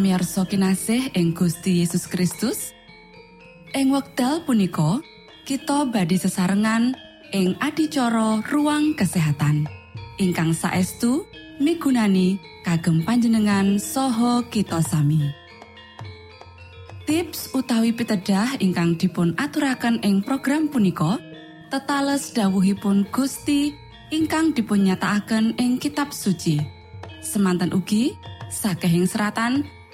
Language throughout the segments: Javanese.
Para pamirsa kinasih ing Gusti Yesus Kristus. Ing wekdal punika kita badhe sesarengan ing adicara ruang kesehatan. Ingkang saestu migunani kagem panjenengan saha kita sami. Tips utawi pitedah ingkang dipun aturaken ing program punika tetales dawuhipun Gusti ingkang dipunnyatakaken ing kitab suci. Semantan ugi sakehing seratan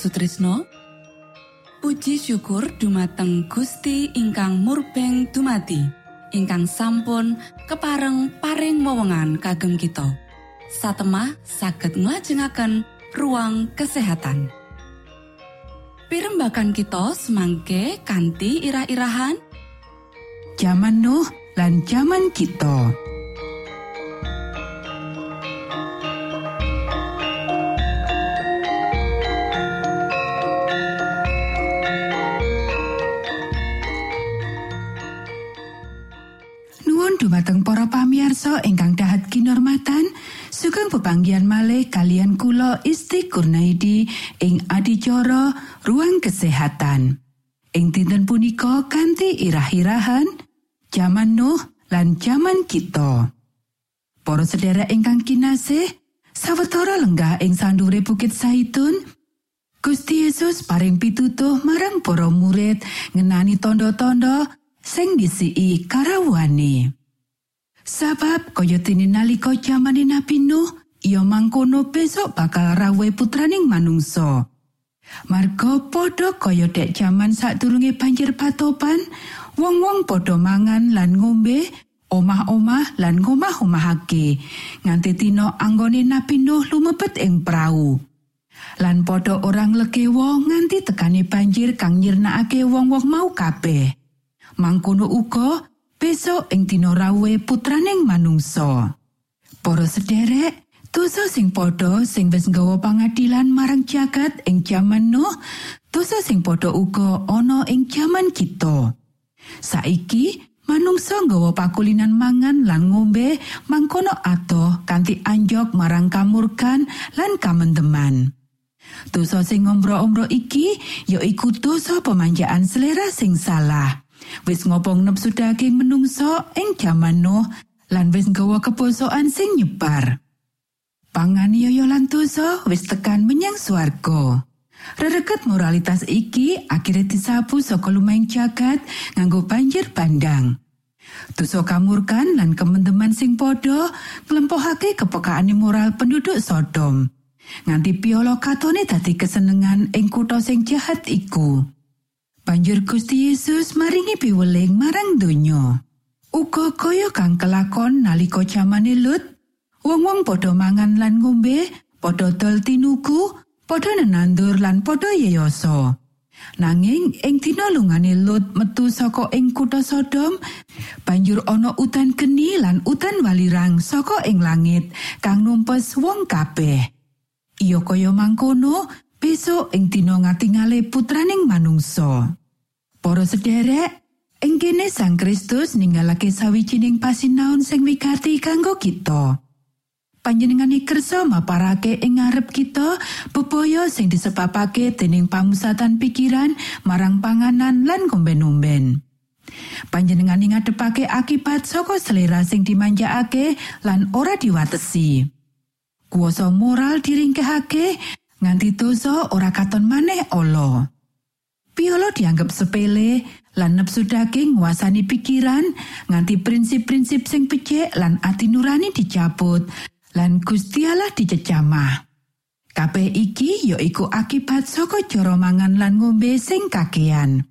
Sutrisno. Puji syukur dumateng Gusti ingkang murbeng dumati ingkang sampun kepareng paring wewenngan kagem kita. Satemah saged nglajengaken ruang kesehatan. Pirembakan kita semangke kanthi irah-irahan. Zaman Nuh lan zaman kita. Ingkang dahat kinormatan sugeng pepanggian malih kalian kula Isti Kurnaidi ing adicara ruang kesehatan ing dinten punika kanthi irah-irahan zaman Nuh lan zaman kita para sedherek ingkang kinasih sawetara lenggah ing sandure Bukit Saitun Gusti Yesus paring pitutuh marang para murid ngenani tondo-tondo sing disii karawani. Sabab kaya dene nalika jamane Nabi Nuh, iya mangkono besok bakal rawe putraning manungsa. Marga padha kaya dek jaman sadurunge banjir patopan, wong-wong padha mangan lan ngombe, omah-omah lan ngomah-omahake, nganti dina anggone Nabi Nuh lumebet ing prau. Lan padha orang lekewo nganti tekane banjir kang nyirnakake wong-wong mau kabeh. Mangkono uga besok ing dina rawe putraning manungsa. Para sederek, dosa sing padha sing wis nggawa pangadilan marang jagat ing jaman Nuh, dosa sing padha uga ana ing jaman kita. Saiki manungsa nggawa pakulinan mangan lan ngombe mangkono atoh kanthi anjok marang kamurkan lan kamenteman. Dosa sing ngombro-ombro iki ya iku dosa pemanjaan selera sing salah. Wis ngobong nepsu daging menungso ing jaman Nuh lan wis nggawa kebosokan sing nyebar. Pangan yoyo lan dosa wis tekan menyang swarga. Rereget moralitas iki akhirnya disapu saka lumaing jagat nganggo banjir bandang. Dosa kamurkan lan kementeman sing padha nglempohake kepekaane moral penduduk Sodom. Nganti piolo katone dadi kesenengan ing kutha sing jahat iku. Banjur Gusti Yesus maringi piweling marang donya. Uga kaya kang kelakon nalika jamane Lut, wong-wong padha mangan lan ngombe, padha dol tinuku, padha nenandur lan padha yeyoso. Nanging ing dina lungane Lut metu saka ing kutha Sodom, banjur ana udan geni lan udan walirang saka ing langit kang numpes wong kabeh. Iya kaya mangkono, besok ing dina ngatingale putraning manungsa. Para sederek, ing kene Sang Kristus ninggalake sawijining pasinaon sing wigati kanggo kita. Panjenengane kersa maparake ing ngarep kita bebaya sing disebabake dening pamusatan pikiran marang panganan lan ngomben-omben. Panjenengane ngadepake akibat saka selera sing dimanjakake lan ora diwatesi. Kuoso moral diringkehake nganti dosa ora katon maneh Allah. Piolo dianggap sepele lan nepsu daging nguasani pikiran nganti prinsip-prinsip sing becik lan ati nurani dicabut lan Gustiala dicecamah. Kabeh iki ya iku akibat saka cara mangan lan ngombe sing kakean.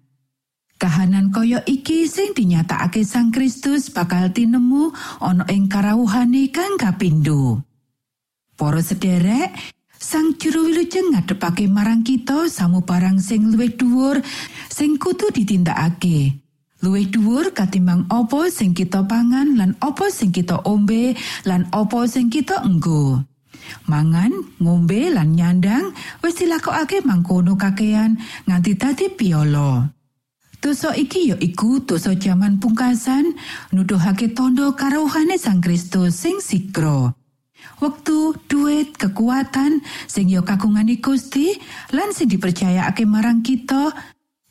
Kahanan kaya iki sing dinyatakake Sang Kristus bakal tinemu ana ing karawuhane kang kapindo. Para sederek, Sang juru wilujeng ngadepake marang kita samu barang sing luwih dhuwur sing kudu ditindakake. Luwih dhuwur katimbang apa sing kita pangan lan apa sing kita ombe lan apa sing kita enggo. Mangan, ngombe lan nyandang wis dilakokake mangkono kakean nganti dadi piolo. Dosa iki ya iku dosa jaman pungkasan nuduhake tondo karohane Sang Kristus sing sikro. Wektu duit kekuatan sing yo kagungane Gusti lan sing dipercayakake marang kita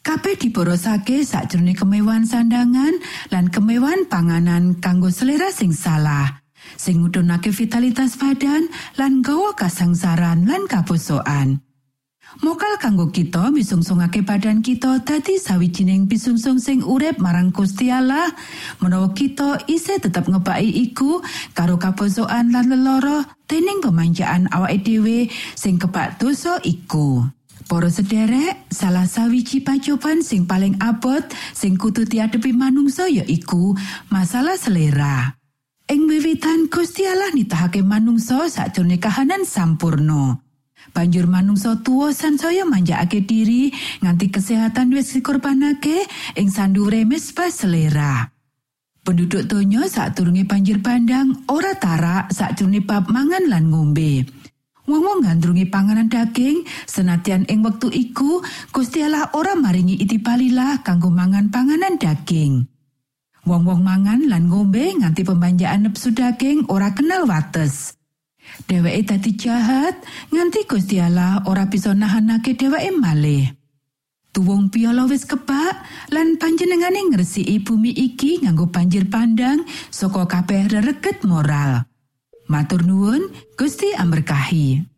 kabeh diborosake sakjroning kemewahan sandangan lan kemewahan panganan kanggo selera sing salah sing ngudunake vitalitas badan lan gawa kasangsaran lan kabosokan Mokal kanggo kita misungsungake badan kita dadi sawijining pisungsung sing urip marang Gusti Allah menawa kita isih tetep ngebaki iku karo kaposokan lan leloro dening pemanjaan awake dhewe sing kebak dosa iku. Para sederek, salah sawiji pacoban sing paling abot sing kudu diadepi manungsa ya iku masalah selera. Ing wiwitan Gusti Allah nitahake manungsa sakjroning kahanan sampurno. Banjur manungsa tuwa sansaya manjakake diri nganti kesehatan wis dikorbanake ing sandure mesbah selera. Penduduk donya sadurunge banjir bandang ora tarak sakjroning bab mangan lan ngombe. Wong-wong ngandrungi panganan daging, senadyan ing wektu iku Gusti Allah ora maringi itipalilah kanggo mangan panganan daging. Wong-wong mangan lan ngombe nganti pembanjaan nepsu daging ora kenal wates. Dheweke dadi jahat nganti Gusti Allah ora bisa nahanake dheweke malih. Tuwung piala wis kebak lan panjenengane ngresiki bumi iki nganggo banjir pandang saka kabeh rereget moral. Matur nuwun, Gusti amberkahi.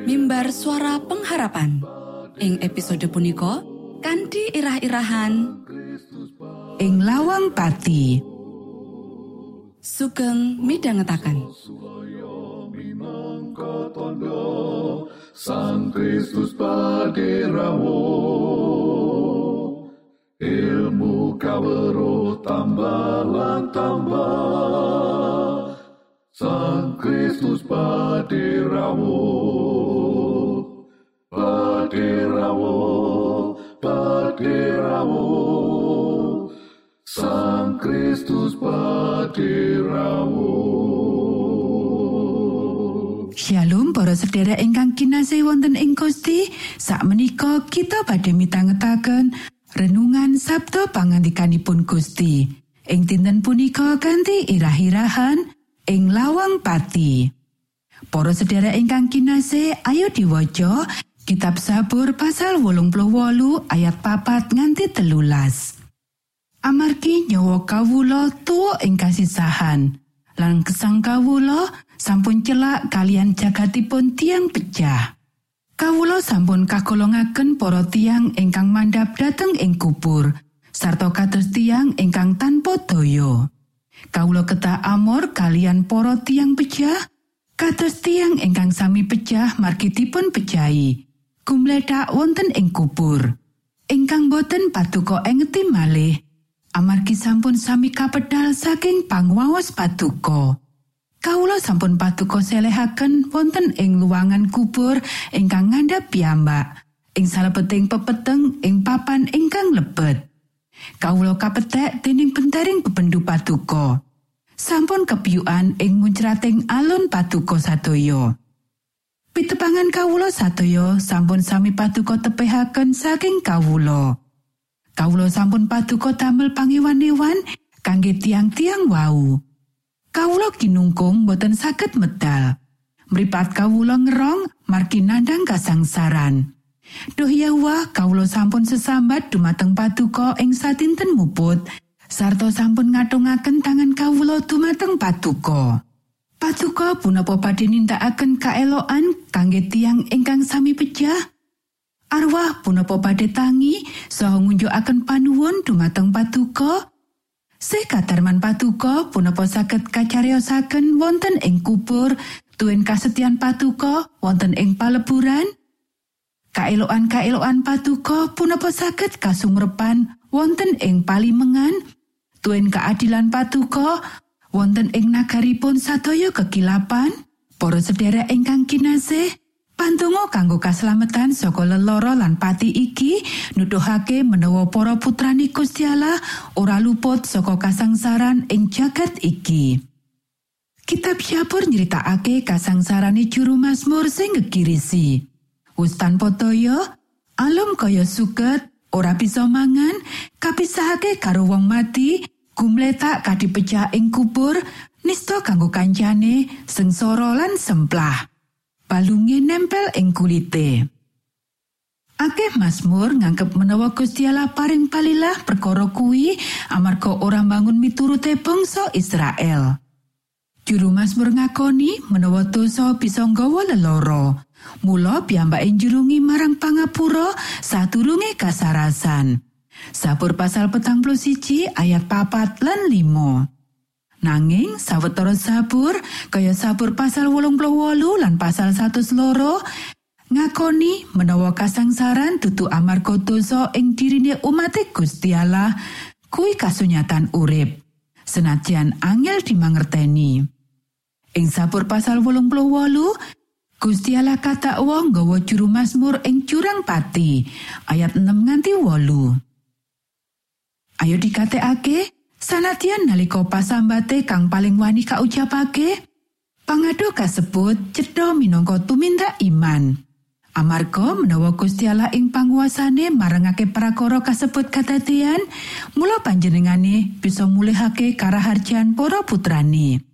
mimbar suara pengharapan. Ing episode punika kanthi irah-irahan. Ing lawang pati. Sugeng tondo Sang Kristus paderamu ilmu kawero tambah lan tambah Sang Kristus paderamu paderamu paderamu Sang Kristus paderamu Shalom para sedherek ingkang kinasih wonten ing Gusti. Sakmenika kita badhe mitangetaken renungan Sabtu pangandikanipun Gusti. Ing dinten punika ganti irah-irahan ing lawang pati Para sedherek ingkang kinasih ayo diwaca kitab Sabur pasal 88 ayat papat nganti telulas Amargi nyawa kawula tuwa ing kasisahan lan gesang kawula sampun celak kalian jagatipun tiang pecah. Kawula sampun kagolongaken para tiang ingkang mandhap dhateng ing kubur sarta kados tiang ingkang tanpa daya. Kawula ketak amor kalian para tiang pecah kados tiang ingkang sami pecah margi dipun pejahi. Gumledak wonten ing kubur. Ingkang boten paduka engeti malih amargi sampun sami kapedal saking pangwaos paduka. Kawula sampun paduka selehaken wonten ing luangan kubur ingkang ngandhap piyambak ing salebeting pepeteng ing papan ingkang lebet. Kawula kapethek dening bentaring bebendu paduka. Sampun kepiyukan ing muncrating alun paduka sadaya. Pitepangan kawula sadaya sampun sami paduka tepihaken saking kawula. Kawula sampun paduka damel pangewan-ewan kangge tiang-tiang wau. Kawula ginungkung boten saged medal. Mripat kawula ngerong margi nandhang kasangsaran. Duh Yahwa, kawula sampun sesambat dumateng paduka ing satinten muput, sarta sampun ngatungaken tangan kawula dumateng paduka. Paduka punapa badhe nindakaken kaeloan kangge tiang ingkang sami pecah? Arwah punapa badhe tangi saha ngunjukaken panuwun dumateng paduka? Se kadarman paduka punapa saged kacariosaken wonten ing kubur tuen kasetyan paduka wonten ing paleburan? Kaeloan-kaeloan paduka punapa saged kasumrepan wonten ing palimengan? Tuen keadilan paduka wonten ing nagaripun sadaya kekilapan? Para sedherek ingkang kinasih, Pantungo kanggo kaslametan saka leloro lan pati iki nuduhake menawa para putrani Gusti ora luput saka kasangsaran ing jagat iki. Kitab Syabur nyeritakake kasangsarane juru Mazmur sing ngegirisi. Wus tanpa toya, alum kaya suket, ora bisa mangan, kapisahake karo wong mati, gumletak kadipecah ing kubur, nista kanggo kancane, sengsara lan semplah. balunge nempel ing kulite. Akeh Mazmur nganggep menawa Gusti Allah paring palilah perkara kuwi amarga ora bangun miturute bangsa Israel. Juru Mazmur ngakoni menawa dosa bisa nggawa leloro. Mula piyambake njurungi marang pangapura sadurunge kasarasan. Sabur pasal petang siji ayat papat lan limo. Nanging sawetara sabur kaya sabur pasal wolung wolu lan pasal satu loro ngakoni menawa kasangsaran dudu amarga dosa ing dirine umat Gusti Allah kuwi kasunyatan urip senajan angel dimangerteni ing sabur pasal wolung wolu Gusti Allah kata wong nggawa juru Mazmur ing jurang pati ayat 6 nganti wolu Ayo dikatekake Sanadyan nalika pasambate kang paling wani kaucapake, pangado kasebut cedha minangka tumindak iman. Amarga menawa Gusti Allah ing panguasane marangake prakara kasebut kadadian, mula panjenengane bisa mulihake karaharjan para putrane.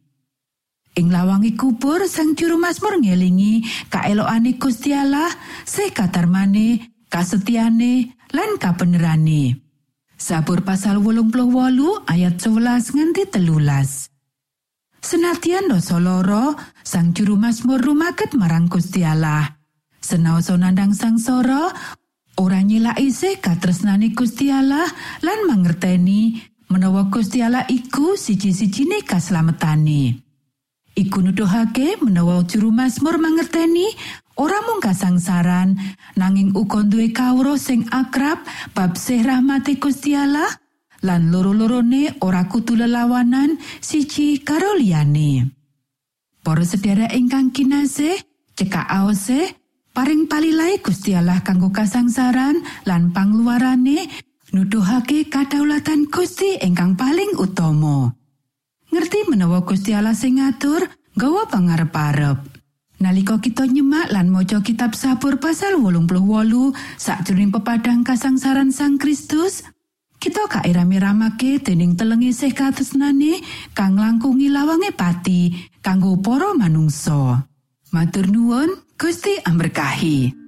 Ing lawangi kubur sang juru Mazmur ngelingi kaelokane Gusti Allah, sih katarmane, kasetiane, lan kabenerane. Sabur pasal wolung ayat 11 nganti telulas. Senatian dosa loro, sang juru Mazmur rumaket marang Gusti Allah. Nandang sangsara, ora nyilai se katresnane Gusti Allah lan mangerteni menawa Gusti Allah iku siji-sijine kaslametane. Iku nuduhake menawa juru Mazmur mangerteni ora mung kasangsaran nanging uga duwe kawruh sing akrab bab sih rahmati Gusti Allah lan loro-lorone ora kudu lelawanan siji karo liyane. Para sedherek ingkang kinasih, cekak aose paring palilai Gusti Allah kanggo kasangsaran lan pangluarane nuduhake kadaulatan Gusti ingkang paling utama. Ngerti menawa Gusti Allah sing ngatur gawa pangarep-arep. Nalika kita nyemak lan maca kitab sabur pasal wolung puluh wolu sakjroning pepadang kasangsaran sang Kristus, kita kairami-ramake dening telengi sih katresnane kang langkungi lawange pati kanggo para manungsa. Matur nuwun, Gusti amberkahi.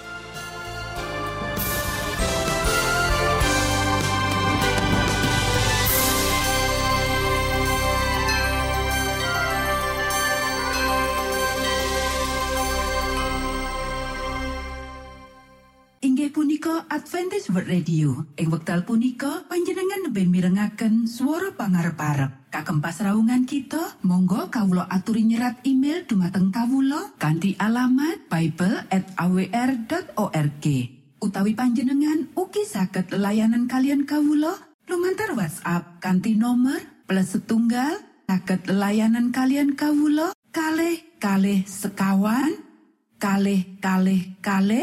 Adventist World Radio. Ing wekdal punika panjenengan lebih mirengaken suara pangarep-arep. Kagem pasraungan kita, monggo kawulo aturi nyerat email dumateng kawulo kanti alamat bible@awr.org. Utawi panjenengan ugi saged layanan kalian kawulo lumantar WhatsApp kanti nomor plus setunggal saged layanan kalian kawulo kalih kalih sekawan kalih kalih kalih